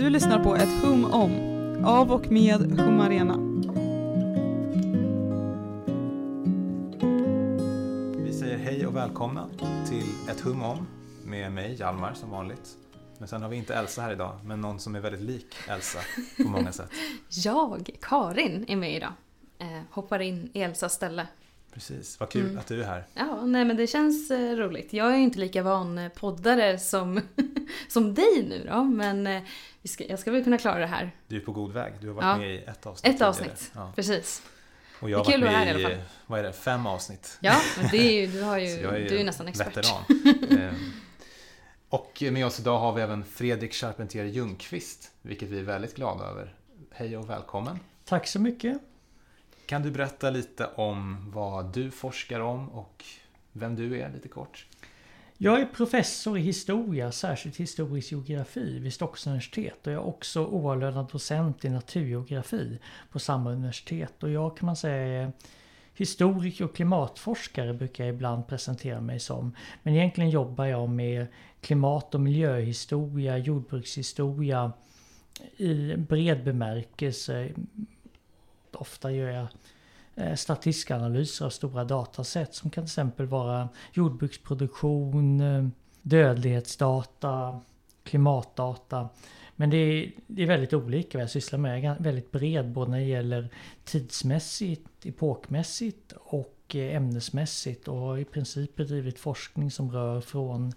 Du lyssnar på ett hum om, av och med Hum Arena. Vi säger hej och välkomna till ett hum om med mig Hjalmar som vanligt. Men sen har vi inte Elsa här idag, men någon som är väldigt lik Elsa på många sätt. Jag, Karin, är med idag. Eh, hoppar in i Elsas ställe. Precis, vad kul Mm. att du är här. Ja, nej men det känns eh, roligt. Jag är ju inte lika van eh, poddare som, som dig nu då, men eh, ska, jag ska väl kunna klara det här. Du är på god väg. Du har varit Ja. med i ett avsnitt. Ett avsnitt, Ja. precis. Och jag har Det är kul varit att vara med här i i, alla fall. vad är det, fem avsnitt. Ja, men det är ju, du, har ju, är du är ju nästan expert. veteran. Ehm, och med oss idag har vi även Fredrik Charpentier Ljungqvist, vilket vi är väldigt glada över. Hej och välkommen. Tack så mycket. Kan du berätta lite om vad du forskar om och vem du är lite kort? Jag är professor i historia, särskilt historisk geografi vid Stockholms universitet och jag är också oavlönad docent i naturgeografi på samma universitet. Och jag kan man säga är historiker och klimatforskare brukar jag ibland presentera mig som. Men egentligen jobbar jag med klimat och miljöhistoria, jordbrukshistoria i bred bemärkelse. Ofta gör jag eh, statistiska analyser av stora dataset som kan till exempel vara jordbruksproduktion, eh, dödlighetsdata, klimatdata. Men det är, det är väldigt olika vad jag sysslar med. Jag är väldigt bred både när det gäller tidsmässigt, epokmässigt och eh, ämnesmässigt och har i princip bedrivit forskning som rör från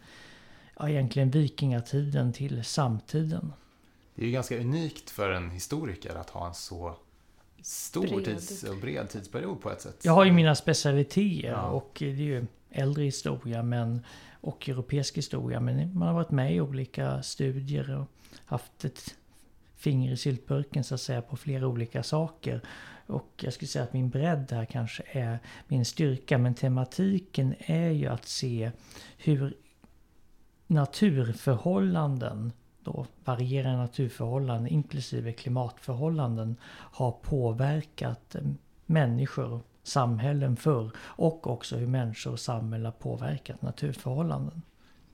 ja, egentligen vikingatiden till samtiden. Det är ju ganska unikt för en historiker att ha en så stor Bred. tids och bred tidsperiod på ett sätt. Jag har ju mina specialiteter Ja. och det är ju äldre historia men, och europeisk historia. Men man har varit med i olika studier och haft ett finger i syltburken så att säga på flera olika saker. Och jag skulle säga att min bredd här kanske är min styrka. Men tematiken är ju att se hur naturförhållanden då varierande naturförhållanden inklusive klimatförhållanden har påverkat eh, människor och samhällen förr och också hur människor och samhällen har påverkat naturförhållanden.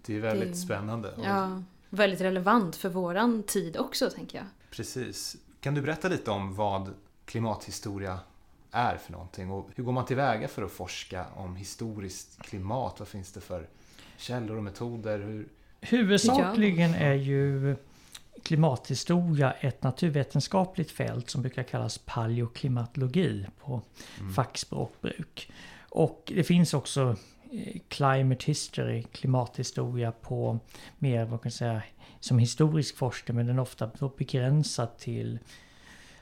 Det är väldigt Det- spännande. Och Ja, väldigt relevant för våran tid också tänker jag. Precis. Kan du berätta lite om vad klimathistoria är för någonting och hur går man tillväga för att forska om historiskt klimat? Vad finns det för källor och metoder? Hur... Huvudsakligen är ju klimathistoria ett naturvetenskapligt fält som brukar kallas paleoklimatologi på Mm. fackspråkbruk. Och det finns också eh, climate history, klimathistoria på mer, vad kan jag säga, som historisk forskning men den är ofta begränsad till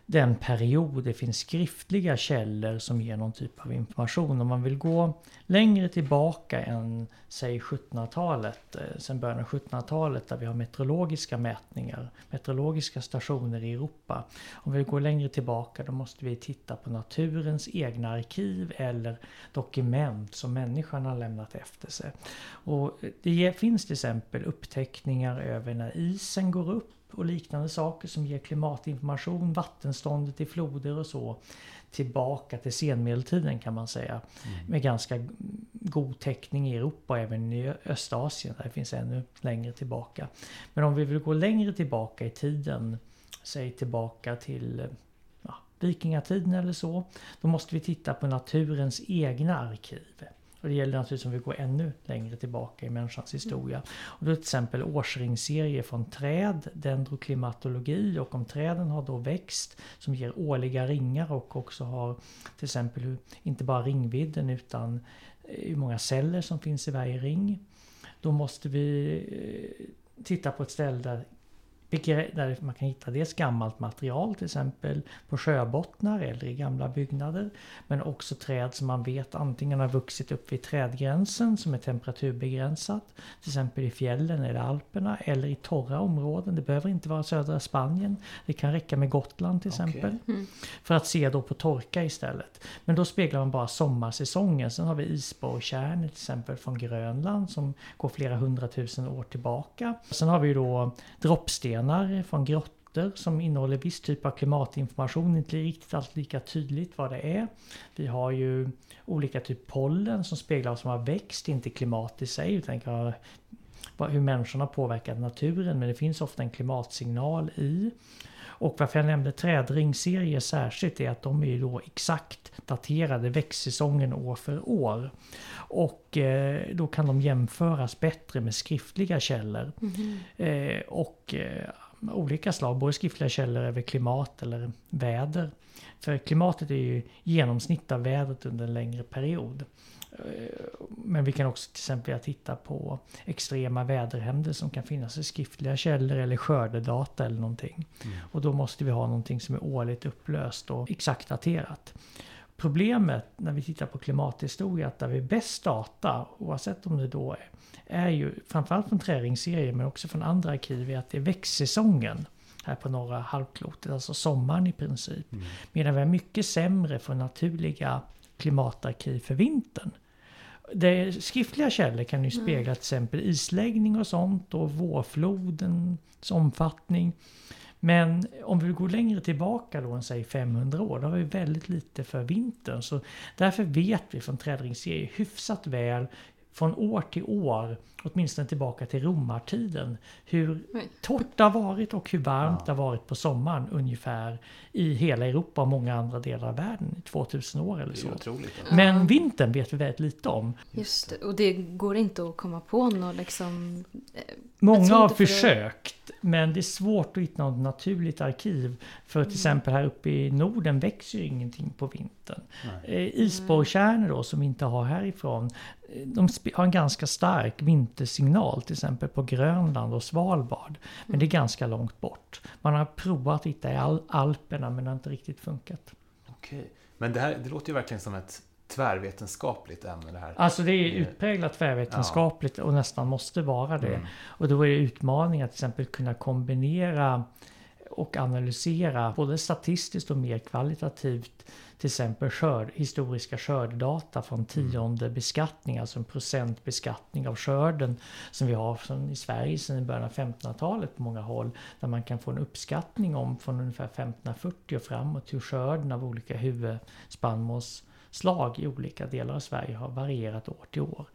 den period det finns skriftliga källor som ger någon typ av information. Om man vill gå längre tillbaka än säg 1700-talet, eh, sen början av 1700-talet där vi har meteorologiska mätningar, meteorologiska stationer i Europa. Om vi vill gå längre tillbaka då måste vi titta på naturens egna arkiv eller dokument som människan har lämnat efter sig. Och eh, det finns till exempel uppteckningar över när isen går upp och liknande saker som ger klimatinformation, vattenståndet i floder och så tillbaka till senmedeltiden kan man säga. Med ganska god täckning i Europa och även i Östasien där det finns ännu längre tillbaka. Men om vi vill gå längre tillbaka i tiden, säg tillbaka till ja, vikingatiden eller så, då måste vi titta på naturens egna arkiv. Och det gäller naturligtvis om vi går ännu längre tillbaka i människans historia. Och då till exempel årsringsserier från träd, dendroklimatologi och om träden har då växt som ger årliga ringar och också har till exempel hur, inte bara ringvidden utan eh, hur många celler som finns i varje ring. Då måste vi eh, titta på ett ställe där där man kan hitta dels gammalt material till exempel på sjöbottnar eller i gamla byggnader. Men också träd som man vet antingen har vuxit upp vid trädgränsen som är temperaturbegränsat. Till exempel i fjällen eller Alperna eller i torra områden. Det behöver inte vara södra Spanien. Det kan räcka med Gotland till exempel. Mm. För att se då på torka istället. Men då speglar man bara sommarsäsongen. Sen har vi isborrkärnor till exempel från Grönland som går flera hundratusen år tillbaka. Sen har vi då droppstenar från grottor som innehåller viss typ av klimatinformation. Inte riktigt alltid lika tydligt vad det är. Vi har ju olika typ pollen som speglar vad som har växt, inte klimat i sig utan hur människorna har påverkat naturen men det finns ofta en klimatsignal i. Och varför jag nämnde trädringserier särskilt är att de är ju då exakt daterade växtsäsongen år för år. Och eh, då kan de jämföras bättre med skriftliga källor. Eh, och eh, olika slag, både skriftliga källor över klimat eller väder. För klimatet är ju genomsnitt av vädret under en längre period. Men vi kan också till exempel titta på extrema väderhändelser som kan finnas i skriftliga källor eller skördedata eller någonting. Mm. Och då måste vi ha någonting som är årligt upplöst och exakt daterat. Problemet när vi tittar på klimathistoria att där vi bäst data, oavsett om det då är, är ju framförallt från träringsserier men också från andra arkiv, är att det är växtsäsongen här på norra halvklotet, alltså sommaren i princip. Mm. Medan vi är mycket sämre för naturliga klimatarkiv för vintern. Det skriftliga källor kan ju spegla till exempel isläggning och sånt och vårflodens omfattning. Men om vi går längre tillbaka då än säg 500 år, då har vi väldigt lite för vintern. Så därför vet vi från trädringsserier hyfsat väl från år till år, åtminstone tillbaka till romartiden, hur torrt det har varit och hur varmt Ja. det har varit på sommaren ungefär i hela Europa och många andra delar av världen i 2000 år eller Det är så. otroligt. Ja. Men vintern vet vi väldigt lite om. Just det, och det går inte att komma på något liksom... eh, Många har försökt men det är svårt att hitta något naturligt arkiv. För till exempel här uppe i Norden växer ju ingenting på vintern. Eh, Isborrkärnor då som vi inte har härifrån. De har en ganska stark vintersignal till exempel på Grönland och Svalbard. Men det är ganska långt bort. Man har provat att hitta i Al- Alperna men det har inte riktigt funkat. Okej. Men det här det låter ju verkligen som ett tvärvetenskapligt ämne det här. Alltså det är Eh, utpräglat tvärvetenskapligt och nästan måste vara det. Mm. Och då är det utmaningen att till exempel kunna kombinera och analysera både statistiskt och mer kvalitativt till exempel skörd, historiska skördedata från tionde beskattning, alltså en procentbeskattning av skörden som vi har i Sverige sedan början av 1500-talet på många håll. Där man kan få en uppskattning om från ungefär 1540 och framåt hur skörden av olika huvudspannmålsslag i olika delar av Sverige har varierat år till år.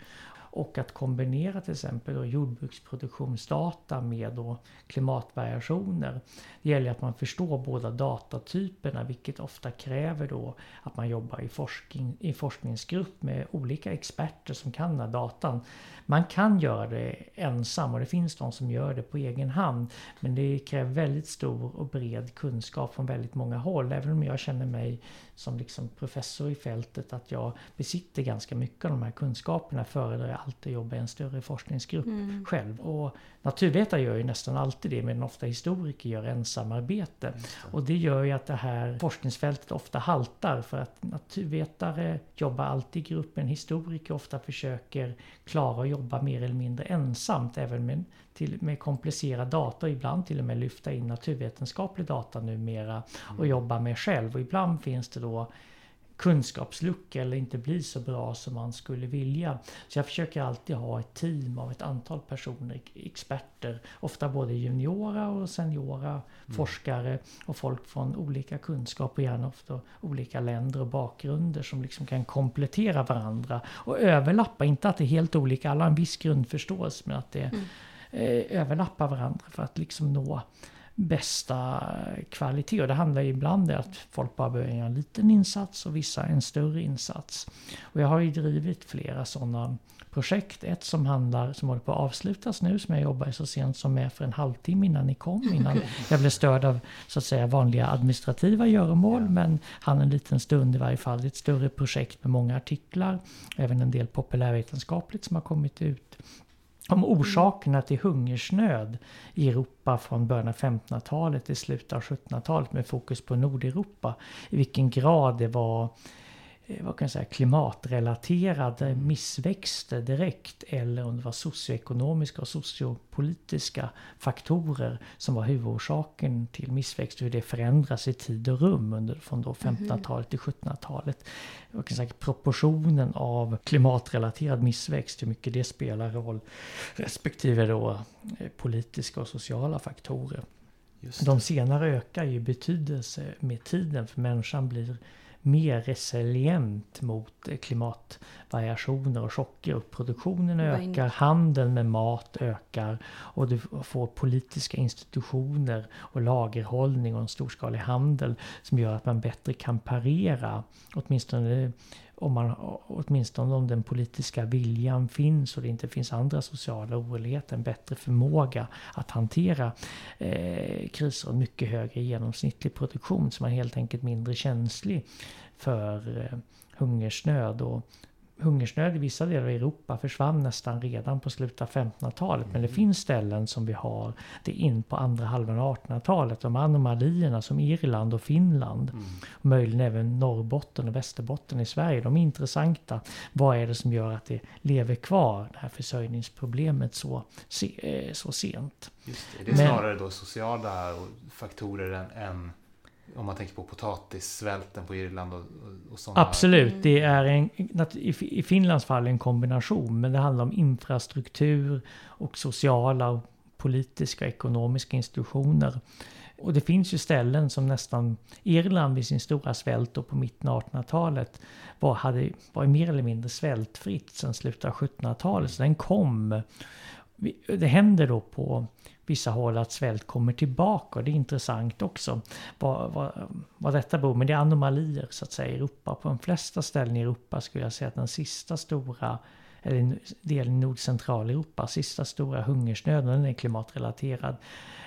Och att kombinera till exempel då jordbruksproduktionsdata med då klimatvariationer. Det gäller att man förstår båda datatyperna vilket ofta kräver då att man jobbar i, forskning, i forskningsgrupp med olika experter som kan den här datan. Man kan göra det ensam och det finns de som gör det på egen hand. Men det kräver väldigt stor och bred kunskap från väldigt många håll. Även om jag känner mig som liksom professor i fältet att jag besitter ganska mycket av de här kunskaperna föredrar jag alltid att jobba i en större forskningsgrupp Mm. själv. Och naturvetare gör ju nästan alltid det medan ofta historiker gör ensamarbete. Det. Och det gör ju att det här forskningsfältet ofta haltar för att naturvetare jobbar alltid i grupp, men historiker ofta försöker klara att jobba mer eller mindre ensamt även med, till, med komplicerad data och ibland till och med lyfta in naturvetenskaplig data numera och jobba med själv. Och ibland finns det då kunskapsluckor eller inte blir så bra som man skulle vilja. Så jag försöker alltid ha ett team av ett antal personer, experter, ofta både juniora och seniora forskare och folk från olika kunskaper, gärna ofta olika länder och bakgrunder som liksom kan komplettera varandra och överlappa, inte att det är helt olika, alla har en viss grundförståelse men att det Mm. eh, överlappar varandra för att liksom nå bästa kvalitet. Och det handlar ju ibland om att folk bara behöver göra en liten insats och vissa en större insats. Och jag har ju drivit flera sådana projekt. Ett som handlar, som håller på att avslutas nu, som jag jobbar så sent som med för en halvtimme innan ni kom. Innan jag blev störd av så att säga vanliga administrativa göromål. Men han en liten stund i varje fall. Det är ett större projekt med många artiklar. Även en del populärvetenskapligt som har kommit ut om orsakerna till hungersnöd i Europa från början av 1500-talet till slutet av 1700-talet med fokus på Nordeuropa. I vilken grad det var vad kan jag säga, klimatrelaterade missväxter direkt eller om det var socioekonomiska och sociopolitiska faktorer som var huvudorsaken till missväxt och hur det förändras i tid och rum under, från då 1500-talet till 1700-talet. Jag kan säga proportionen av klimatrelaterad missväxt, hur mycket det spelar roll respektive då eh, politiska och sociala faktorer. Just De senare ökar ju betydelse med tiden för människan blir mer resilient mot klimatvariationer och chocker. Produktionen ökar, handeln med mat ökar och du får politiska institutioner och lagerhållning och en storskalig handel som gör att man bättre kan parera åtminstone om, man, åtminstone om den politiska viljan finns och det inte finns andra sociala oroligheter, en bättre förmåga att hantera eh, kriser och mycket högre genomsnittlig produktion så man är helt enkelt mindre känslig för eh, hungersnöd. Och hungersnöd i vissa delar av Europa försvann nästan redan på slutet av 1500-talet. Men det finns ställen som vi har det in på andra halvan av 1800-talet. De anomalierna som Irland och Finland. Mm. Och möjligen även Norrbotten och Västerbotten i Sverige. De är intressanta. Vad är det som gör att det lever kvar, det här försörjningsproblemet, så, se, eh, så sent? Just det. Det är Men- snarare då sociala faktorer än, än om man tänker på potatissvälten på Irland och, och, och sådana. Absolut, Mm. det är en, i i Finlands fall en kombination. Men det handlar om infrastruktur och sociala, och politiska och ekonomiska institutioner. Och det finns ju ställen som nästan Irland vid sin stora svält då på mitten av 1800-talet var, hade, var mer eller mindre svältfritt sedan slutet av 1700-talet. Så den kom. Det händer då på vissa håll att svält kommer tillbaka och det är intressant också vad, vad, vad detta beror Men det är anomalier så att säga i Europa. På de flesta ställen i Europa skulle jag säga att den sista stora eller delen i Nordcentraleuropa, sista stora hungersnöden, den är klimatrelaterad.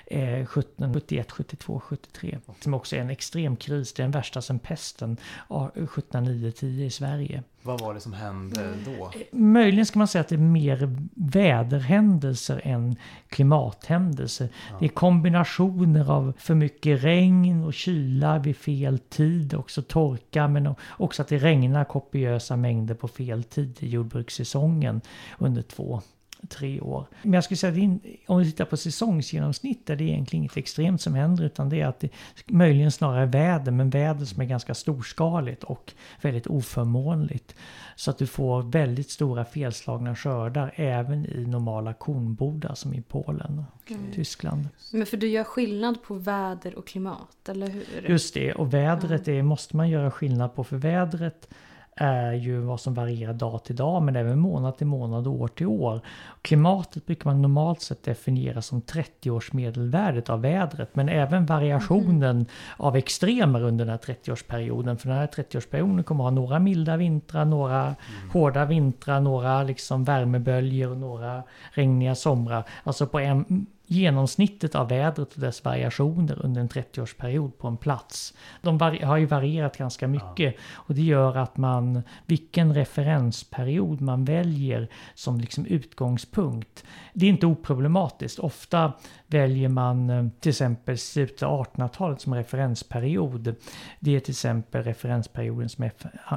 Eh, 1771, 72, 73. Som också är en extrem kris. Det är den värsta sedan pesten ja, 1709-10 i Sverige. Vad var det som hände då? Möjligen ska man säga att det är mer väderhändelser än klimathändelser. Det är kombinationer av för mycket regn och kyla vid fel tid, också torka, men också att det regnar kopiösa mängder på fel tid i jordbrukssäsongen under två tre år. Men jag skulle säga att om vi tittar på säsongsgenomsnitt är det egentligen inget extremt som händer utan det är att det möjligen snarare väder, men väder som är ganska storskaligt och väldigt oförmånligt. Så att du får väldigt stora felslagna skördar även i normala kornbodar som i Polen och Mm. Tyskland. Men för du gör skillnad på väder och klimat, eller hur? Just det, och vädret är, måste man göra skillnad på för vädret är ju vad som varierar dag till dag men även månad till månad och år till år. Klimatet brukar man normalt sett definiera som 30-års medelvärdet av vädret men även variationen av extremer under den här 30-årsperioden. För den här 30-årsperioden kommer ha några milda vintrar, några hårda vintrar, några liksom värmeböljor och några regniga somrar. Alltså på en genomsnittet av vädret och dess variationer under en 30-årsperiod på en plats. De har ju varierat ganska mycket och det gör att man, vilken referensperiod man väljer som liksom utgångspunkt, det är inte oproblematiskt. Ofta väljer man eh, till exempel slutet av 1800-talet som referensperiod. Det är till exempel referensperioden som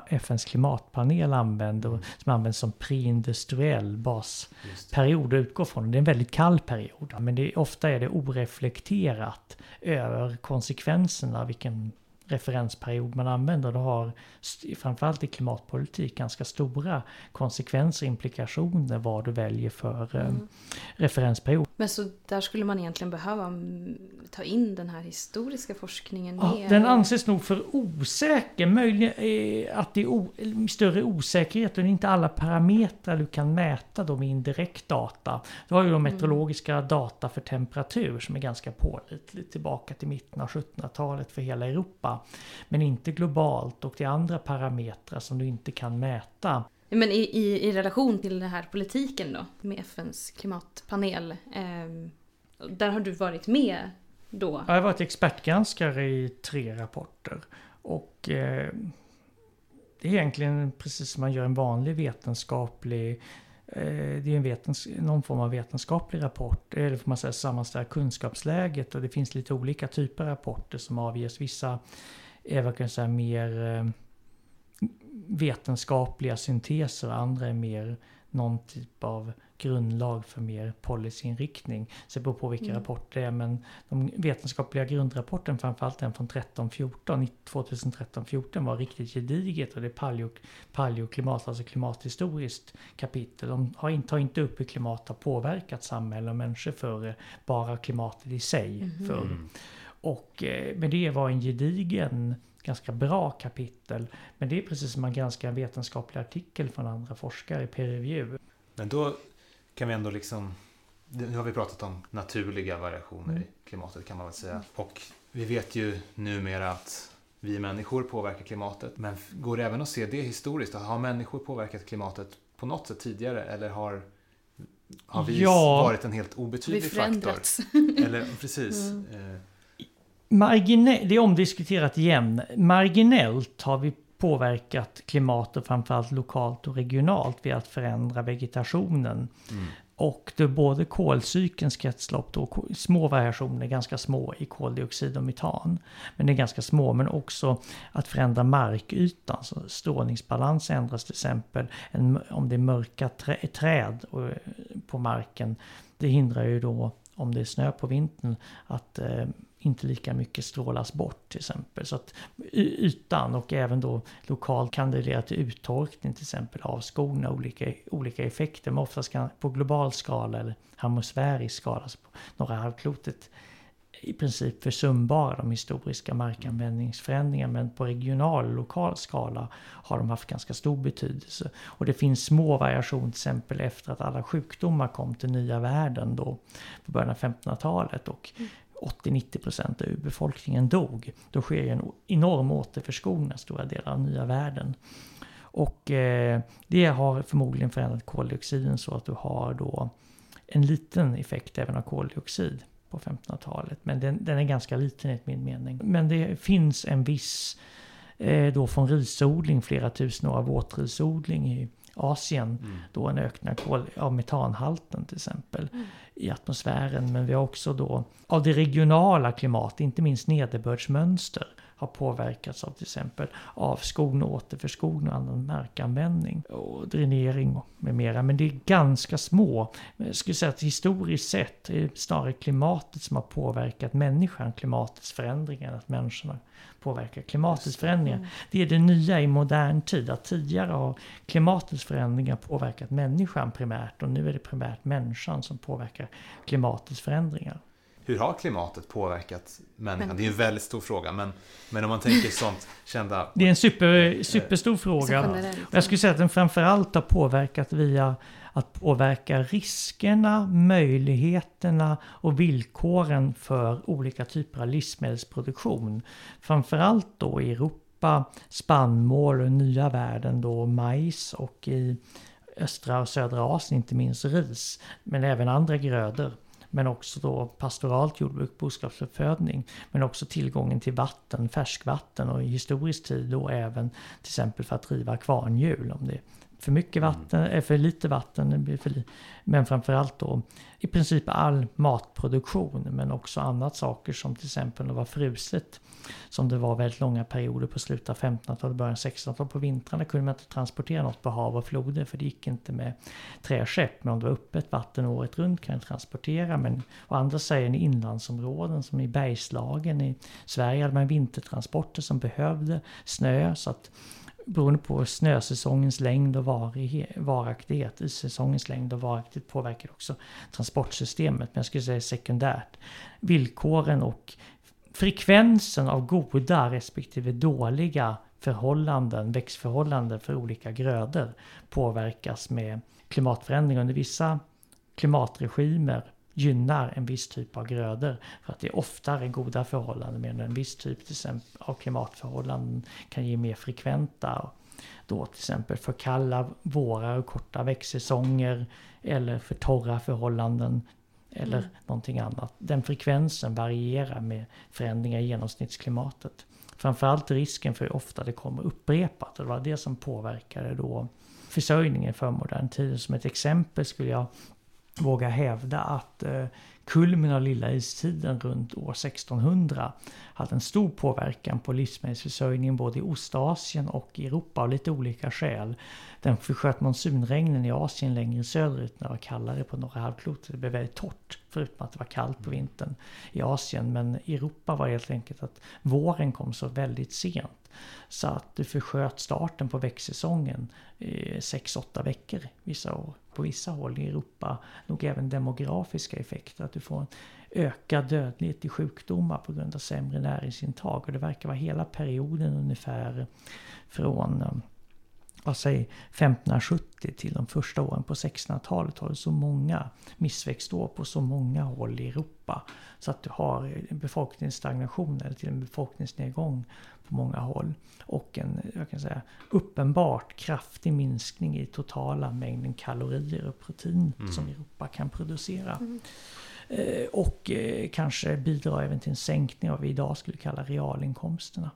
FNs klimatpanel använder och som används som preindustriell bas Just det. period att utgå från. Det är en väldigt kall period. Men det, ofta är det oreflekterat över konsekvenserna vilken referensperiod man använder. Det har framförallt i klimatpolitik ganska stora konsekvenser, implikationer vad du väljer för eh, Mm. referensperiod. Men så där skulle man egentligen behöva mm, ta in den här historiska forskningen Ja, den anses nog för osäker. Möjligen eh, att det är o, större osäkerhet och det är inte alla parametrar du kan mäta då med indirekt data. Du har ju de meteorologiska data för temperatur som är ganska pålitligt tillbaka till mitten av 1700-talet för hela Europa. Men inte globalt och det är andra parametrar som du inte kan mäta. Men i, i, i relation till den här politiken då, med FNs klimatpanel. ehm, där har du varit med då? Jag har varit expertgranskare i tre rapporter. Och eh, det är egentligen precis som man gör en vanlig vetenskaplig eh, Eh, det är en vetens, någon form av vetenskaplig rapport, eller får man säga sammanställa kunskapsläget och det finns lite olika typer av rapporter som avges. Vissa är vad kan säga, mer eh, vetenskapliga synteser och andra är mer någon typ av grundlag för mer policyinriktning. Så det beror på vilka Mm. rapporter det är. Men de vetenskapliga grundrapporten, framförallt den från 13-14, 2013-14 var riktigt gediget och det är paleo, paleoklimat, alltså klimathistoriskt kapitel. De har inte, tar inte upp hur klimat har påverkat samhälle och människor förr, bara klimatet i sig Mhm. förr. Mm. Och, eh, men det var en gedigen ganska bra kapitel. Men det är precis som man granskar en vetenskaplig artikel från andra forskare i peer review. Men då kan vi ändå liksom, nu har vi pratat om naturliga variationer Mm. i klimatet kan man väl säga. Och vi vet ju numera att vi människor påverkar klimatet. Men går det även att se det historiskt? Har människor påverkat klimatet på något sätt tidigare? Eller har, har vi Ja. varit en helt Vi obetydlig faktor? Eller precis. Mm. Eh, Margine- det är omdiskuterat igen. Marginellt har vi påverkat klimatet framförallt lokalt och regionalt via att förändra vegetationen. mm. Och det är både kolcykelns kretslopp, då, små variationer, ganska små i koldioxid och metan. Men det är ganska små, men också att förändra markytan. Så strålningsbalans ändras till exempel. En, om det är mörka trä, träd och, på marken, det hindrar ju då, om det är snö på vintern, att eh, inte lika mycket strålas bort till exempel. Så att ytan och även då lokalt kan det leda till uttorkning till exempel av skorna, olika, olika effekter. Men oftast kan, på global skala eller atmosfärisk skala, alltså på norra halvklotet, i princip försumbara de historiska markanvändningsförändringarna. Men på regional och lokal skala har de haft ganska stor betydelse. Och det finns små variationer till exempel efter att alla sjukdomar kom till nya världen då på början av 1500-talet. Och mm. 80-90% av befolkningen dog. Då sker ju en enorm återförskogning av stora delar av nya världen. Och eh, det har förmodligen förändrat koldioxiden så att du har då en liten effekt även av koldioxid på 1500-talet. Men den, den är ganska liten enligt min mening. Men det finns en viss eh, då från risodling, flera tusen år av våtrisodling i Asien. Mm. Då en ökning av, kol, av metanhalten till exempel i atmosfären. Men vi har också då av det regionala klimatet, inte minst nederbördsmönster har påverkats av till exempel avskogning, återförskogning och annan markanvändning och dränering och med mera. Men det är ganska små. Jag skulle säga att historiskt sett är det snarare klimatet som har påverkat människan, klimatets förändringar, att människorna påverkar klimatets förändringar. Det är det nya i modern tid, att tidigare har klimatets förändringar påverkat människan primärt och nu är det primärt människan som påverkar klimatets förändringar. Hur har klimatet påverkat människan? Men- Det är en väldigt stor fråga. Men, men om man tänker sånt kända... Det är en super, superstor Så fråga. generellt. Och jag skulle säga att den framförallt har påverkat via att påverka riskerna, möjligheterna och villkoren för olika typer av livsmedelsproduktion. Framförallt då i Europa spannmål och nya världen då majs och i östra och södra Asien inte minst ris. Men även andra grödor. Men också då pastoralt jordbruk, boskapsuppfödning. Men också tillgången till vatten, färskvatten och i historisk tid då även till exempel för att driva kvarnhjul. Om det för mycket vatten, är för lite vatten, blir för li- men framförallt då i princip all matproduktion men också annat saker som till exempel när det var fruset. Som det var väldigt långa perioder på slutet av 1500-talet, början av 1600-talet. På vintrarna kunde man inte transportera något på hav och floder för det gick inte med träskepp. Men om det var öppet vatten året runt kan det transportera. Men å andra sidan i inlandsområden som i Bergslagen i Sverige hade man vintertransporter som behövde snö. så att beroende på snösäsongens längd och varaktighet, issäsongens längd och varaktighet påverkar också transportsystemet. Men jag skulle säga sekundärt. Villkoren och frekvensen av goda respektive dåliga förhållanden, växtförhållanden för olika grödor påverkas med klimatförändring. Under vissa klimatregimer gynnar en viss typ av grödor för att det är oftare goda förhållanden medan en viss typ till exempel, av klimatförhållanden kan ge mer frekventa då till exempel för kalla vårar och korta växtsäsonger eller för torra förhållanden eller Mm. någonting annat. Den frekvensen varierar med förändringar i genomsnittsklimatet. Framförallt risken för hur ofta det kommer upprepat. Och det var det som påverkade då försörjningen för modern tid. Som ett exempel skulle jag våga hävda att eh, kulmen av lilla istiden runt år 1600 hade en stor påverkan på livsmedelsförsörjningen både i Ostasien och i Europa av lite olika skäl. Den försköt monsunregnen i Asien längre söderut när det var kallare på norra halvklotet. Det blev väldigt torrt förutom att det var kallt på vintern i Asien. Men i Europa var det helt enkelt att våren kom så väldigt sent. Så att du försköt starten på växtsäsongen 6-8 veckor vissa år. På vissa håll i Europa nog även demografiska effekter. Att du får en ökad dödlighet i sjukdomar på grund av sämre näringsintag. Och det verkar vara hela perioden ungefär från vad säger 1570 till de första åren på 1600-talet har du så många missväxtår på så många håll i Europa. Så att du har en befolkningsstagnation eller till en befolkningsnedgång på många håll. Och en jag kan säga, uppenbart kraftig minskning i totala mängden kalorier och protein mm. som Europa kan producera. Mm. Eh, och eh, kanske bidrar även till en sänkning av vad vi idag skulle kalla realinkomsterna.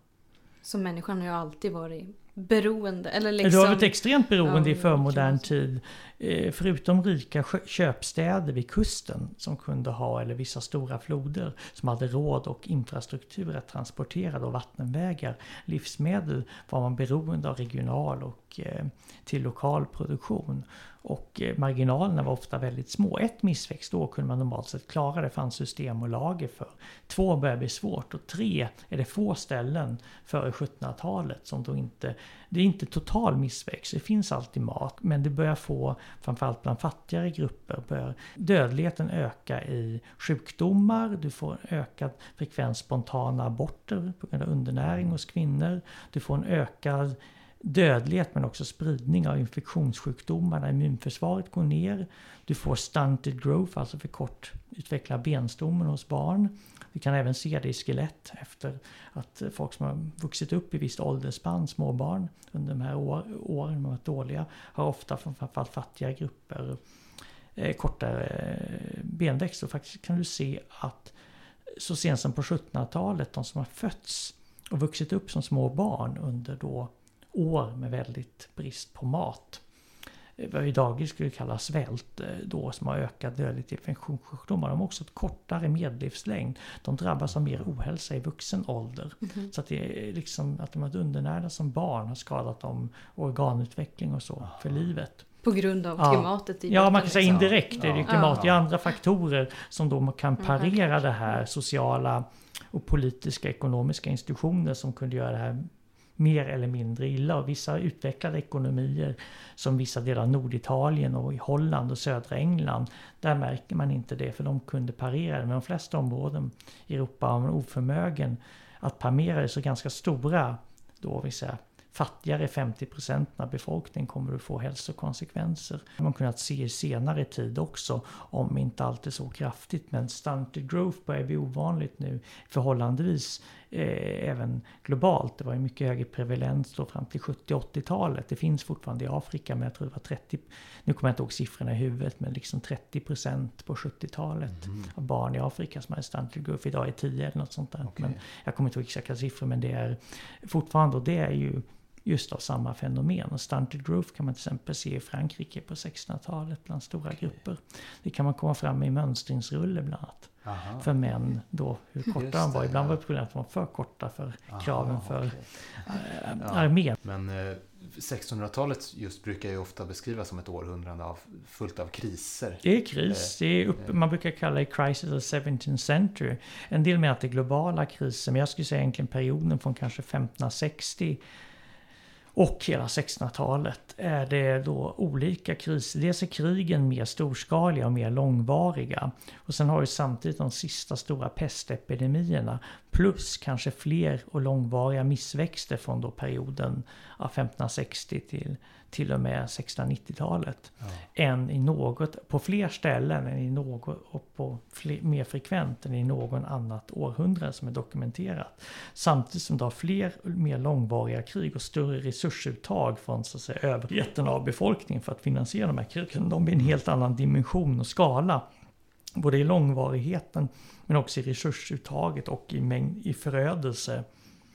Så människan har ju alltid varit beroende. Eller liksom... Du har varit extremt beroende ja, i förmodern tid. Eh, förutom rika köpstäder vid kusten som kunde ha, eller vissa stora floder som hade råd och infrastruktur att transportera och vattenvägar. Livsmedel var man beroende av regional och Eh, till lokal produktion. Och eh, marginalerna var ofta väldigt små. Ett missväxtår kunde man normalt sett klara, det fanns system och lager för. Två börjar bli svårt och tre är det få ställen före 1700-talet som då inte... Det är inte total missväxt, det finns alltid mat. Men det börjar få, framförallt bland fattigare grupper, börjar dödligheten öka i sjukdomar. Du får en ökad frekvens spontana aborter på grund av undernäring hos kvinnor. Du får en ökad dödlighet men också spridning av infektionssjukdomar när immunförsvaret går ner. Du får stunted growth, alltså för kort utveckla benstommen hos barn. Vi kan även se det i skelett efter att folk som har vuxit upp i visst åldersspann, småbarn, under de här år, åren varit dåliga, har ofta framförallt fattiga grupper eh, kortare eh, benväxt. Och faktiskt kan du se att så sent som på 1700-talet, de som har fötts och vuxit upp som små barn under då år med väldigt brist på mat. Vad vi idag skulle kalla svält eh, då som har ökat dödligt infektionssjukdomar. De har också ett kortare medellivslängd. De drabbas av mer ohälsa i vuxen ålder. Mm. Så att det är liksom att de har varit undernärda som barn har skadat dem organutveckling och så för livet. På grund av klimatet? I ja, man kan säga liksom. indirekt är det klimat. Det är andra faktorer som då kan parera det här sociala och politiska ekonomiska institutioner som kunde göra det här mer eller mindre illa. Och vissa utvecklade ekonomier som vissa delar av Norditalien och i Holland och södra England. Där märker man inte det för de kunde parera det. Men de flesta områden i Europa har man oförmögen att parera det. Så ganska stora då vill säga fattigare 50% av befolkningen kommer att få hälsokonsekvenser. Det har man kunnat se i senare tid också, om inte alltid så kraftigt. Men stunted growth börjar bli ovanligt nu förhållandevis eh, även globalt. Det var ju mycket högre prevalens då fram till 70-80-talet. Det finns fortfarande i Afrika, men jag tror det var 30, nu kommer jag inte ihåg siffrorna i huvudet, men liksom 30% på 70-talet mm. av barn i Afrika som hade stunted growth. Idag är 10 eller något sånt där. Okay. Men jag kommer inte ihåg exakta siffror, men det är fortfarande, och det är ju just av samma fenomen. Och stunted growth kan man till exempel se i Frankrike på 1600-talet bland stora grupper. Det kan man komma fram med i mönstringsrulle bland annat. Aha. För män då, hur korta de var. Ibland var det problemet att de var för korta för Aha, kraven för okay. äh, ja. armén. Men eh, 1600-talet just brukar ju ofta beskrivas som ett århundrade av, fullt av kriser. Det är kris. Det är upp, eh. man brukar kalla det crisis of 17th century. En del menar att det är globala kriser, men jag skulle säga egentligen perioden från kanske 1560 och hela 1600-talet är det då olika kriser. Dels är krigen mer storskaliga och mer långvariga. Och sen har vi samtidigt de sista stora pestepidemierna. Plus kanske fler och långvariga missväxter från då perioden av 1560 till till och med 1690-talet. Ja. Än i något, på fler ställen än i något, och på fler, mer frekvent än i någon annat århundrade som är dokumenterat. Samtidigt som det har fler mer långvariga krig och större resursuttag från så att säga, överheten av befolkningen för att finansiera de här krigen. De blir en helt annan dimension och skala. Både i långvarigheten men också i resursuttaget och i, mängd, i förödelse.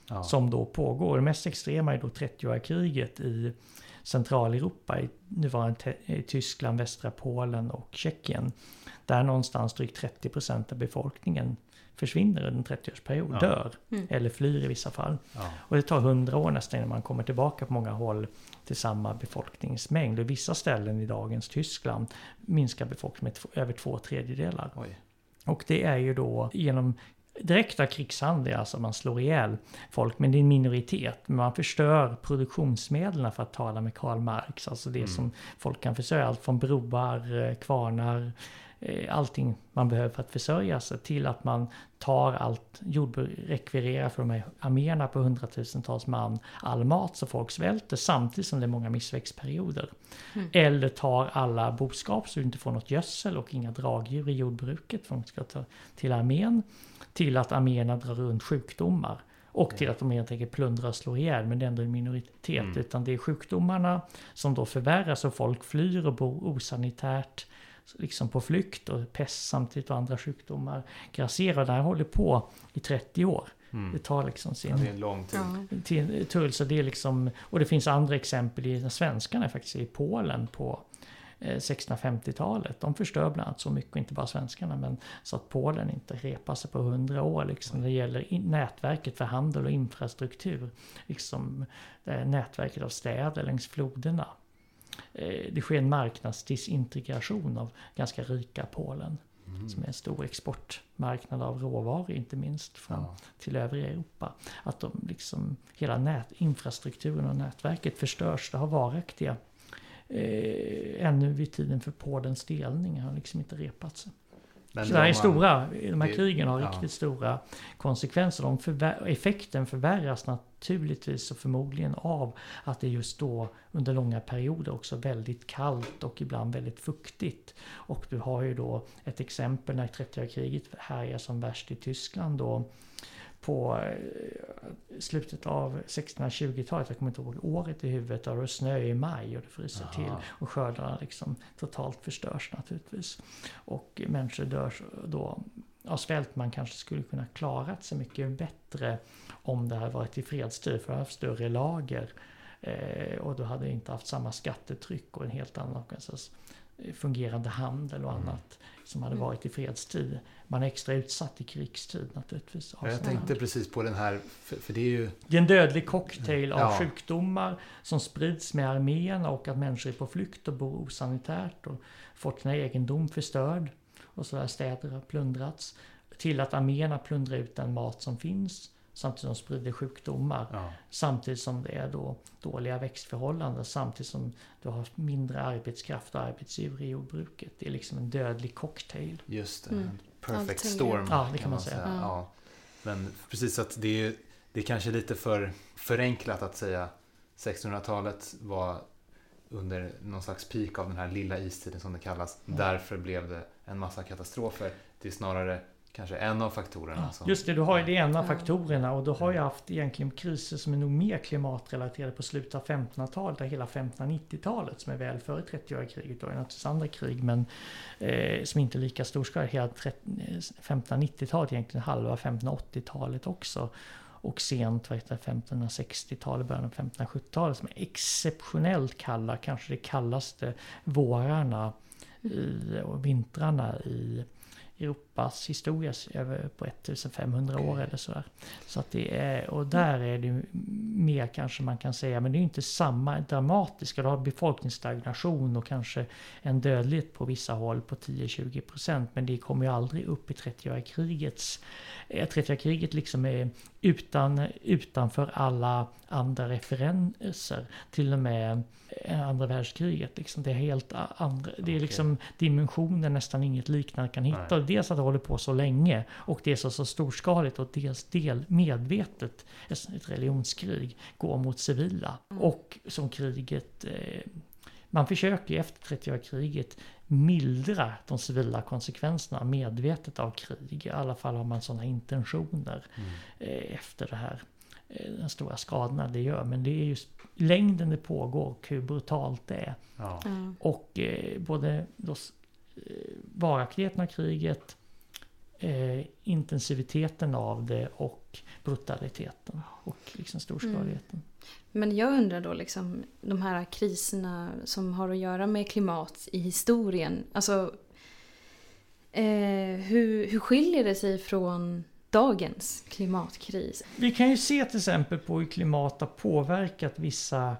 Ja. Som då pågår. Det mest extrema är då 30-åriga kriget i Centraleuropa, i nuvarande i Tyskland, västra Polen och Tjeckien. Där någonstans drygt 30% av befolkningen försvinner under en 30-årsperiod, ja. dör mm. eller flyr i vissa fall. Ja. Och det tar 100 år nästan innan man kommer tillbaka på många håll till samma befolkningsmängd. Och vissa ställen i dagens Tyskland minskar befolkningen med över två tredjedelar. Oj. Och det är ju då genom direkta krigshandlingar, alltså man slår ihjäl folk, men det är en minoritet. Men man förstör produktionsmedlen för att tala med Karl Marx, alltså det Mm. som folk kan försörja, allt från broar, eh, kvarnar, allting man behöver för att försörja sig till att man tar allt jordbruk, rekvirerar för de här arméerna på hundratusentals man all mat så folk svälter samtidigt som det är många missväxtperioder. Mm. Eller tar alla boskap så du inte får något gödsel och inga dragdjur i jordbruket för ska ta till armén. Till att arméerna drar runt sjukdomar. Och till att de helt enkelt plundrar och slår ihjäl, men det är ändå en minoritet. Mm. Utan det är sjukdomarna som då förvärras och folk flyr och bor osanitärt liksom på flykt och pest samtidigt och andra sjukdomar grasserar. Det här håller på i 30 år. Det Mm. tar liksom sin Ja, det är en lång tid. Till tull. Så det är liksom, och det finns andra exempel i den svenskarna faktiskt i Polen på eh, 1650-talet. De förstör bland annat så mycket, inte bara svenskarna, men så att Polen inte repar sig på hundra år. Liksom. Det gäller nätverket för handel och infrastruktur. Liksom det här nätverket av städer längs floderna. Eh, Det sker en marknadsdisintegration av ganska rika Polen. Mm. Som är en stor exportmarknad av råvaror inte minst från Ja. till övriga Europa. Att de liksom, hela nät, infrastrukturen och nätverket förstörs. Det har varaktiga. Eh, ännu vid tiden för Polens delning har liksom inte repat sig. Men Så det här är stora, de här det- krigen har ja. riktigt stora konsekvenser. De förvär, effekten förvärras naturligtvis och förmodligen av att det just då under långa perioder också väldigt kallt och ibland väldigt fuktigt. Och du har ju då ett exempel när 30 kriget härjar som värst i Tyskland då på eh, slutet av 1620-talet, jag kommer inte ihåg året i huvudet, då det snö i maj och det fryser Jaha. till och skördarna liksom totalt förstörs naturligtvis. Och människor dör då av svält. Man kanske skulle kunna klarat sig mycket bättre om det hade varit i fredstid för att ha haft större lager. Eh, och då hade det inte haft samma skattetryck och en helt annan fungerande handel och Mm. annat som hade varit i fredstid. Man är extra utsatt i krigstid naturligtvis. Jag tänkte här. precis på den här, för, för det är ju... Det är en dödlig cocktail av Ja. sjukdomar som sprids med arméerna och att människor är på flykt och bor osanitärt och fått sin egendom förstörd. Och så där städer har plundrats. Till att arméerna plundrar ut den mat som finns samtidigt som de sprider sjukdomar. Ja, Samtidigt som det är då dåliga växtförhållanden. Samtidigt som du har mindre arbetskraft och arbetsdjur i jordbruket. Det är liksom en dödlig cocktail. just det. Mm. Perfect Allting storm Ja, det kan man säga. Ja. Ja. Men precis att det är, det är kanske lite för förenklat att säga 1600-talet var under någon slags peak av den här lilla istiden som det kallas. Mm. Därför blev det en massa katastrofer. Det är snarare kanske en av faktorerna. som- Just det, du har ju det ena Ja. faktorerna och du har ju haft egentligen kriser som är nog mer klimatrelaterade på slutet av 1500-talet och hela 1590-talet som är väl före 30-åriga kriget. Det naturligtvis andra krig men eh, som inte är lika storskaliga. Hela 30 eh, 1590-talet egentligen halva 1580-talet också. Och sent vad heter det, 1560-talet, början av 1570-talet som är exceptionellt kalla, kanske det kallaste vårarna i, och vintrarna i Europas historia över på 1500 år Okej. eller sådär. Så att det är, och där är det mer kanske man kan säga, men det är inte samma dramatiska. Du har befolkningsstagnation och kanske en dödlighet på vissa håll på 10-20% men det kommer ju aldrig upp i 30-åriga krigets... eh, 30-åriga kriget liksom är utan, utanför alla andra referenser. Till och med eh, andra världskriget. Liksom. Det är helt andra, det är liksom dimensioner nästan inget liknande kan hitta. Nej. Dels att håller på så länge och dels så, så storskaligt och dels del medvetet ett religionskrig går mot civila. Mm. Och som kriget eh, man försöker efter 30 kriget mildra de civila konsekvenserna medvetet av krig. I alla fall har man sådana intentioner Mm. eh, efter det här. eh, Den stora skadorna det gör. Men det är just längden det pågår och hur brutalt det är. Ja. Ja. Och eh, både då, eh, varaktigheten av kriget, eh, intensiviteten av det och brutaliteten och liksom storskaligheten. Men jag undrar då liksom de här kriserna som har att göra med klimat i historien. Alltså eh, hur, hur skiljer det sig från dagens klimatkris? Vi kan ju se till exempel på hur klimat har påverkat vissa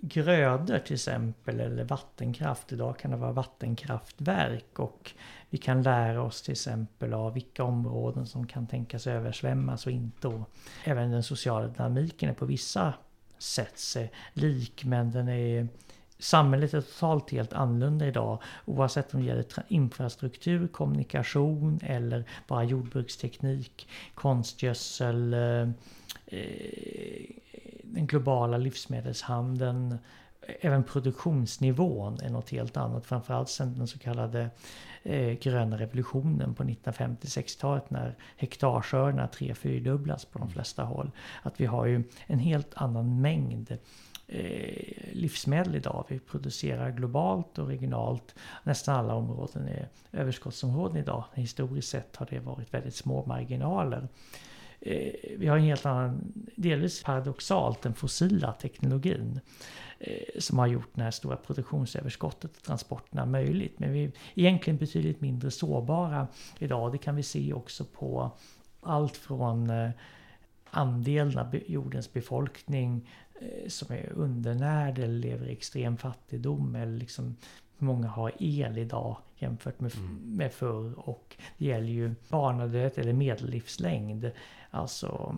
grödor till exempel eller vattenkraft. Idag kan det vara vattenkraftverk och vi kan lära oss till exempel av vilka områden som kan tänkas översvämmas och inte. Och även den sociala dynamiken är på vissa sätt lik men den är Samhället är totalt helt annorlunda idag oavsett om det gäller infrastruktur, kommunikation eller bara jordbruksteknik, konstgödsel, eh, eh den globala livsmedelshandeln, även produktionsnivån är något helt annat. Framförallt sen den så kallade eh, gröna revolutionen på 1950-60-talet när hektarskördarna tre fyrdubblas på de flesta håll. Att vi har ju en helt annan mängd eh, livsmedel idag. Vi producerar globalt och regionalt. Nästan alla områden är överskottsområden idag. Historiskt sett har det varit väldigt små marginaler. Eh, vi har en helt annan, delvis paradoxalt, den fossila teknologin. Eh, som har gjort det här stora produktionsöverskottet och transporterna möjligt. Men vi är egentligen betydligt mindre sårbara idag. Det kan vi se också på allt från eh, andelen av jordens befolkning som är undernärd eller lever i extrem fattigdom eller liksom många har el idag jämfört med, mm. med förr. Och det gäller ju barnadödlighet eller medellivslängd. Alltså,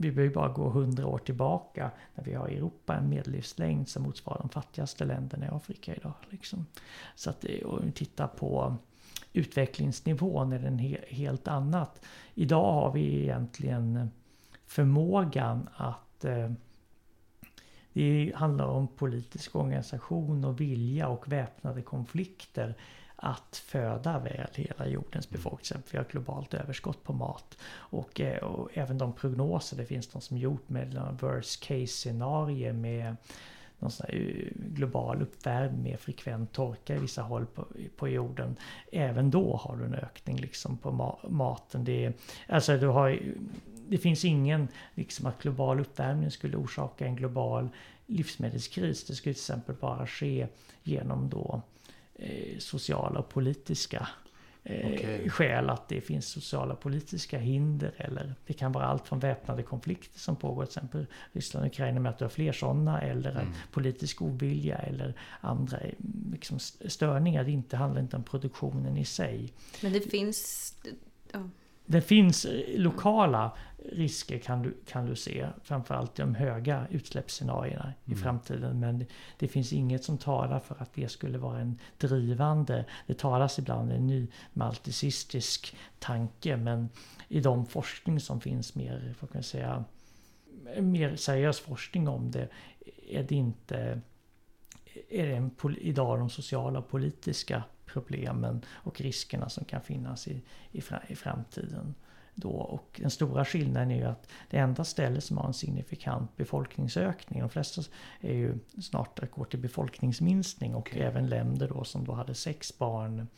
vi behöver bara gå hundra år tillbaka när vi har i Europa en medellivslängd som motsvarar de fattigaste länderna i Afrika idag. Liksom. Så att eh, om vi tittar på utvecklingsnivån är den he helt annat. Idag har vi egentligen förmågan att eh, det handlar om politisk organisation och vilja och väpnade konflikter att föda väl hela jordens mm. befolkning. Vi har globalt överskott på mat. Och, eh, och även de prognoser, det finns de som gjort med worst case scenario med någon sån här global uppvärmning med frekvent torka i vissa håll på, på jorden. Även då har du en ökning liksom på ma maten. Det, alltså du har, det finns ingen liksom att global uppvärmning skulle orsaka en global livsmedelskris. Det skulle till exempel bara ske genom då eh, sociala och politiska eh, okay. skäl att det finns sociala och politiska hinder eller det kan vara allt från väpnade konflikter som pågår till exempel Ryssland och Ukraina med att du har fler sådana eller mm. politisk ovilja eller andra eh, liksom, störningar. Det inte, handlar inte om produktionen i sig. Men det finns... Ja. Det finns eh, lokala risker kan du, kan du se. Framförallt de höga utsläppsscenarierna mm. i framtiden. Men det, det, finns inget som talar för att det skulle vara en drivande. Det talas ibland om en ny malticistisk tanke. Men i de forskning som finns mer, kan jag säga, mer seriös forskning om det är det inte är det en, idag de sociala och politiska problemen och riskerna som kan finnas i, i, i framtiden. Då. Och den stora skillnaden är ju att det enda stället som har en signifikant befolkningsökning, de flesta är ju snart går till befolkningsminskning och okay. även länder då som då hade sex barn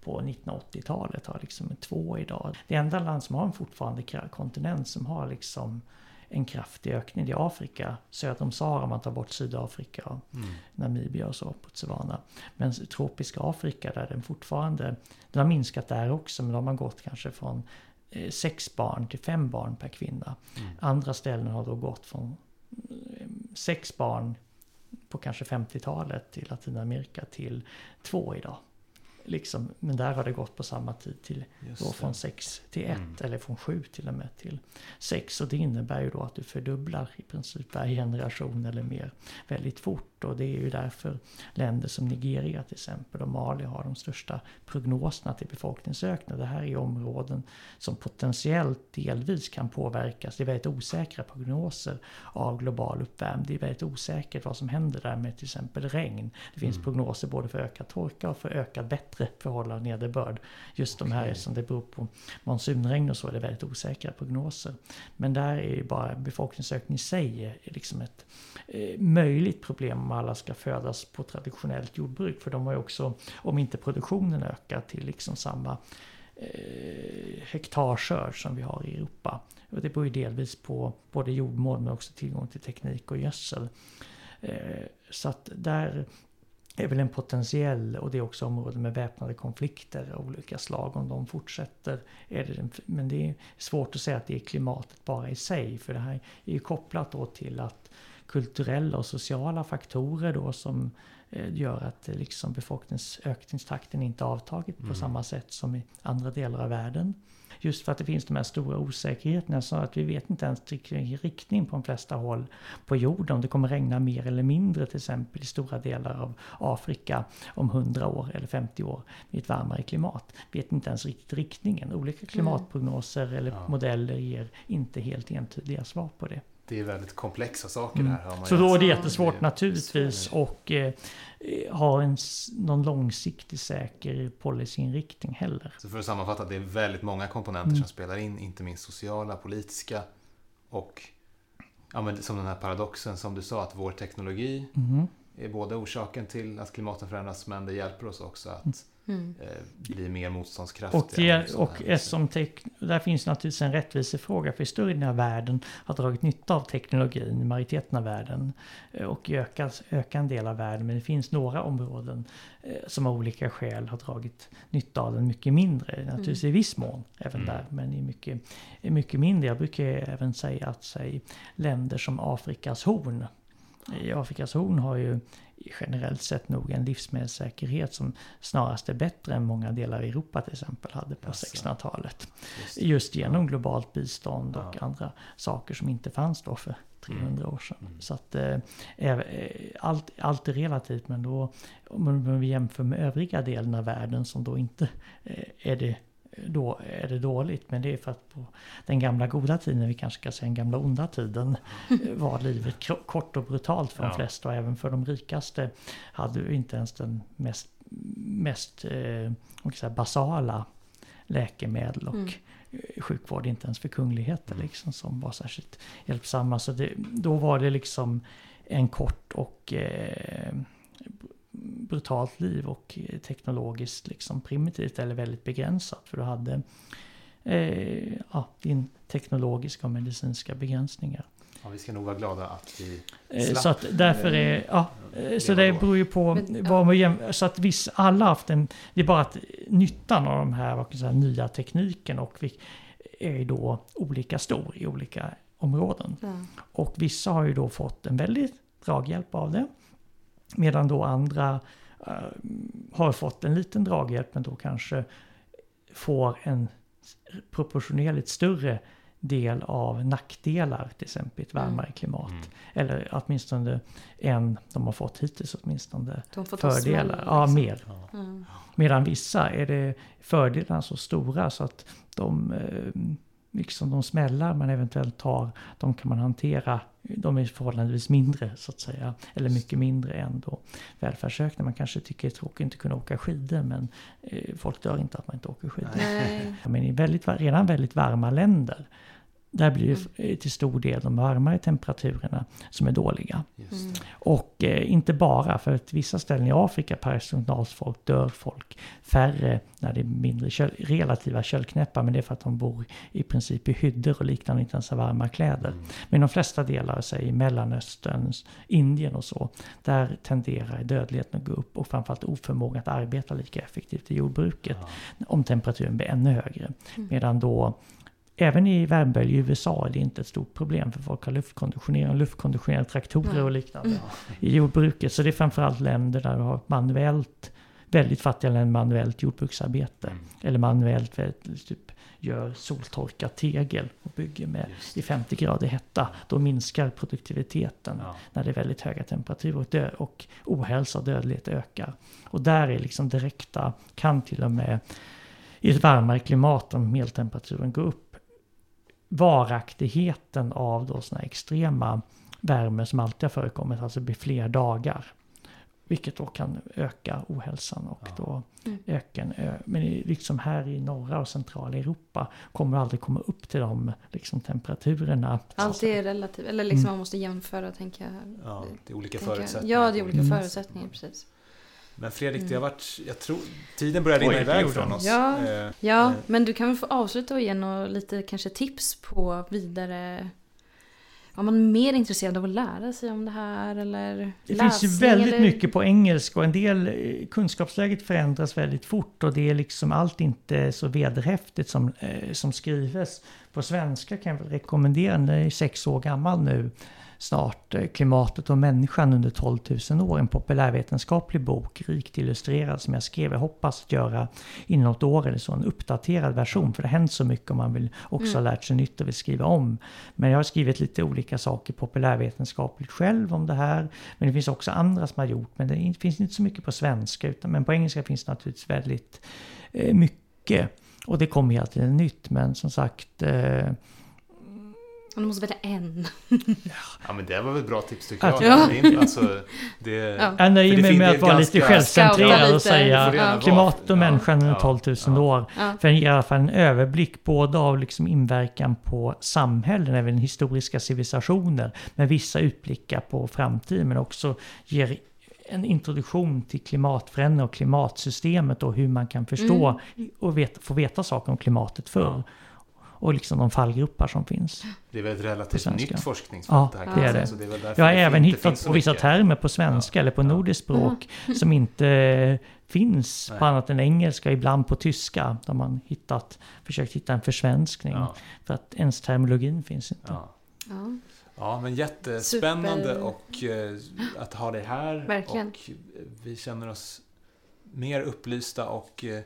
på 1980-talet har liksom två idag. Det enda land som har en fortfarande kontinent som har liksom en kraftig ökning. Det är Afrika, söder om Sahara man tar bort Sydafrika, och mm. Namibia och så, Botswana. Men tropiska Afrika där den fortfarande, den har minskat där också men de har gått kanske från eh, sex barn till fem barn per kvinna. Mm. Andra ställen har då gått från eh, sex barn på kanske 50-talet till Latinamerika till två idag. Liksom, men där har det gått på samma tid till då från 6 till 1 mm. eller från 7 till och med till 6. Och det innebär ju då att du fördubblar i princip varje generation eller mer väldigt fort. Och det är ju därför länder som Nigeria till exempel och Mali har de största prognoserna till befolkningsökning. Det här är områden som potentiellt delvis kan påverkas. Det är väldigt osäkra prognoser av global uppvärmning. Det är väldigt osäkert vad som händer där med till exempel regn. Det finns mm. prognoser både för ökad torka och för ökad bättre förhållande nederbörd. Just de här som det beror på monsunregn och så är det väldigt osäkra prognoser. Men där är ju bara befolkningsökning i sig liksom ett eh, möjligt problem om alla ska födas på traditionellt jordbruk. För de har ju också, om inte produktionen ökar till liksom samma eh, hektarskörd som vi har i Europa. Och det beror ju delvis på både jordmål men också tillgång till teknik och gödsel. Eh, så att där är väl en potentiell, och det är också områden med väpnade konflikter av olika slag. Om de fortsätter, är det en, men det är svårt att säga att det är klimatet bara i sig. För det här är ju kopplat då till att kulturella och sociala faktorer då som eh, gör att eh, liksom befolkningsökningstakten inte avtagit på Mm. samma sätt som i andra delar av världen. Just för att det finns de här stora osäkerheterna så att vi vet inte ens riktning på de flesta håll på jorden. Om det kommer regna mer eller mindre till exempel i stora delar av Afrika om 100 år eller 50 år i ett varmare klimat. Vet inte ens riktigt riktningen. Olika klimatprognoser eller Ja. modeller ger inte helt entydiga svar på det. Det är väldigt komplexa saker Mm. här. Har man Så då är det jättesvårt Det- naturligtvis och eh, ha en, någon långsiktig säker policyinriktning heller. Så för att sammanfatta, det är väldigt många komponenter Mm. som spelar in, inte minst sociala, politiska och ja, men som den här paradoxen som du sa, att vår teknologi Mhm. är både orsaken till att klimatet förändras men det hjälper oss också att Mm. eh, bli mer motståndskraftiga. Och, det, och eftersom där finns naturligtvis en rättvisefråga för större delen av världen har dragit nytta av teknologin, majoriteten av världen eh, och ökat, ökat en del av världen. Men det finns några områden eh, som av olika skäl har dragit nytta av den mycket mindre. Naturligtvis i viss mån även Mm. där, men i mycket, mycket mindre. Jag brukar även säga att säg, länder som Afrikas horn i Afrikas horn har ju generellt sett nog en livsmedelssäkerhet som snarast är bättre än många delar av Europa till exempel hade på Jaså. 1600-talet. Just. Just genom globalt bistånd och Ja. andra saker som inte fanns då för 300 år sedan. Mm. Så att eh, eh, allt, allt är relativt men då om vi jämför med övriga delen av världen som då inte eh, är det då är det dåligt. Men det är för att på den gamla goda tiden, vi kanske ska säga den gamla onda tiden, eh, var livet kort och brutalt för de Ja. flesta och även för de rikaste hade vi inte ens den mest, mest eh, säga, basala läkemedel och Mm. eh, sjukvård, inte ens för kungligheter Mm. liksom, som var särskilt hjälpsamma. Så det, då var det liksom en kort och eh, brutalt liv och eh, teknologiskt liksom primitivt eller väldigt begränsat. För du hade eh, ja, din teknologiska och medicinska begränsningar. Ja, vi ska nog vara glada att vi Eh, Slapp. Så att därför är, ja, eh, så leva det beror ju på vad ja. man jäm, Så att viss, alla har haft en, det är bara att nyttan av de här, kan jag säga, nya tekniken och vi, är då olika stor i olika områden. Ja. Och vissa har ju då fått en väldigt draghjälp av det. Medan då andra eh, har fått en liten draghjälp men då kanske får en proportionerligt större del av nackdelar, till exempel ett Mm. varmare klimat. Mm. Eller åtminstone en de har fått hittills åtminstone De får ta fördelar. smällen, Ja, liksom. mer. Ja. Medan vissa är det fördelarna så stora så att de, eh, liksom de smällar man eventuellt tar, de kan man hantera. De är förhållandevis mindre så att säga. Eller mycket mindre än då välfärdsökning. Man kanske tycker det är tråkigt att inte kunna åka skidor men eh, folk dör inte att man inte åker skidor. Nej. Men i väldigt, redan väldigt varma länder där blir Mm. det eh, till stor del de varmare temperaturerna som är dåliga. Just Mm. det. Och eh, inte bara, för att vissa ställen i Afrika paradoxalt folk dör folk färre när det är mindre köl, relativa köldknäppar. Men det är för att de bor i princip i hyddor och liknande, inte ens har varma kläder. Mm. Men de flesta delar, säg i Mellanöstern, Indien och så, där tenderar dödligheten att gå upp och framförallt oförmågan att arbeta lika effektivt i jordbruket Ja. om temperaturen blir ännu högre. Mm. Medan då Även i värmebölj i USA är det inte ett stort problem för folk har luftkonditionering, luftkonditionerade traktorer och liknande Mm. i jordbruket. Så det är framförallt länder där du har manuellt, väldigt fattiga länder, manuellt jordbruksarbete. Mm. Eller manuellt typ, gör soltorkat tegel och bygger med i 50 grader hetta. Då minskar produktiviteten Ja. när det är väldigt höga temperaturer och, dö- och ohälsa och dödlighet ökar. Och där är liksom direkta, kan till och med i ett varmare klimat om medeltemperaturen går upp, varaktigheten av då såna extrema värme som alltid har förekommit, alltså blir fler dagar. Vilket då kan öka ohälsan och Ja. då Mm. öka en ö- Men liksom här i norra och centrala Europa kommer det aldrig komma upp till de liksom, temperaturerna. Allt är relativt. Eller liksom Mm. man måste jämföra tänker jag. ja, det är olika tänker jag. förutsättningar. Ja, det är olika Mm. förutsättningar precis. Men Fredrik, det Mm. har varit, jag tror, tiden börjar rinna det iväg från oss. Ja. Eh, Ja, eh, men du kan väl få avsluta och ge några lite kanske tips på vidare... Om man är mer intresserad av att lära sig om det här eller Det läsning, finns ju väldigt eller... mycket på engelska och en del eh, kunskapsläget förändras väldigt fort och det är liksom allt inte så vederhäftigt som, eh, som skrives. På svenska kan jag väl rekommendera, den är sex år gammal nu, snart eh, Klimatet och människan under 12 000 år. En populärvetenskaplig bok, rikt illustrerad som jag skrev. Jag hoppas att göra inom något år eller så en uppdaterad version. För det har hänt så mycket om man vill också ha lärt sig nytt och vill skriva om. Men jag har skrivit lite olika saker populärvetenskapligt själv om det här. Men det finns också andra som har gjort. Men det finns inte så mycket på svenska. Utan, men på engelska finns det naturligtvis väldigt eh, mycket. Och det kommer hela tiden nytt. Men som sagt Du måste välja en. Ja men det var väl ett bra tips tycker Att- jag. Ja. Det är inte- Alltså, det, Ja. Jag nöjer mig med är att vara lite självcentrerad och säga vara. klimat och människan under Ja, 12 000 ja. år. Ja. För i alla fall en överblick både av liksom inverkan på samhällen, även historiska civilisationer, med vissa utblickar på framtiden, men också ger en introduktion till klimatförändring och klimatsystemet och hur man kan förstå och vet, få veta saker om klimatet förr. Och liksom de fallgropar som finns. det är väl ett relativt nytt forskningsfält Ja, det här. det kan är det. Det är Jag har det även hittat på vissa mycket. termer på svenska Ja. eller på Ja. nordiskt språk som inte finns Nej. på annat än engelska, ibland på tyska. Där man hittat, försökt hitta en försvenskning. Ja, För att ens terminologin finns inte. ja. Ja. ja, men jättespännande Super. och eh, att ha dig här. Verkligen. Och eh, vi känner oss mer upplysta och eh,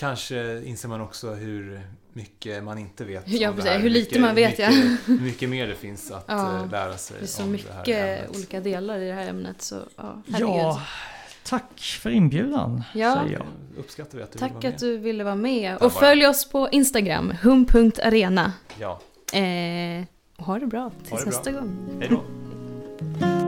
kanske inser man också hur mycket man inte vet. Ja, om det precis. här. Hur lite Mycket- man vet, ja. mycket, Hur mycket mer det finns att Ja. eh, lära sig Det är så om det mycket olika delar i det här ämnet så ja. Ja, tack för inbjudan, Ja. säger jag. Uppskattar vi att du vill vara Tack med. att du ville vara med. Ja, Och bara. följ oss på Instagram, hum.arena. Ja, Eh, och ha det bra tills det bra. nästa gång. hej då.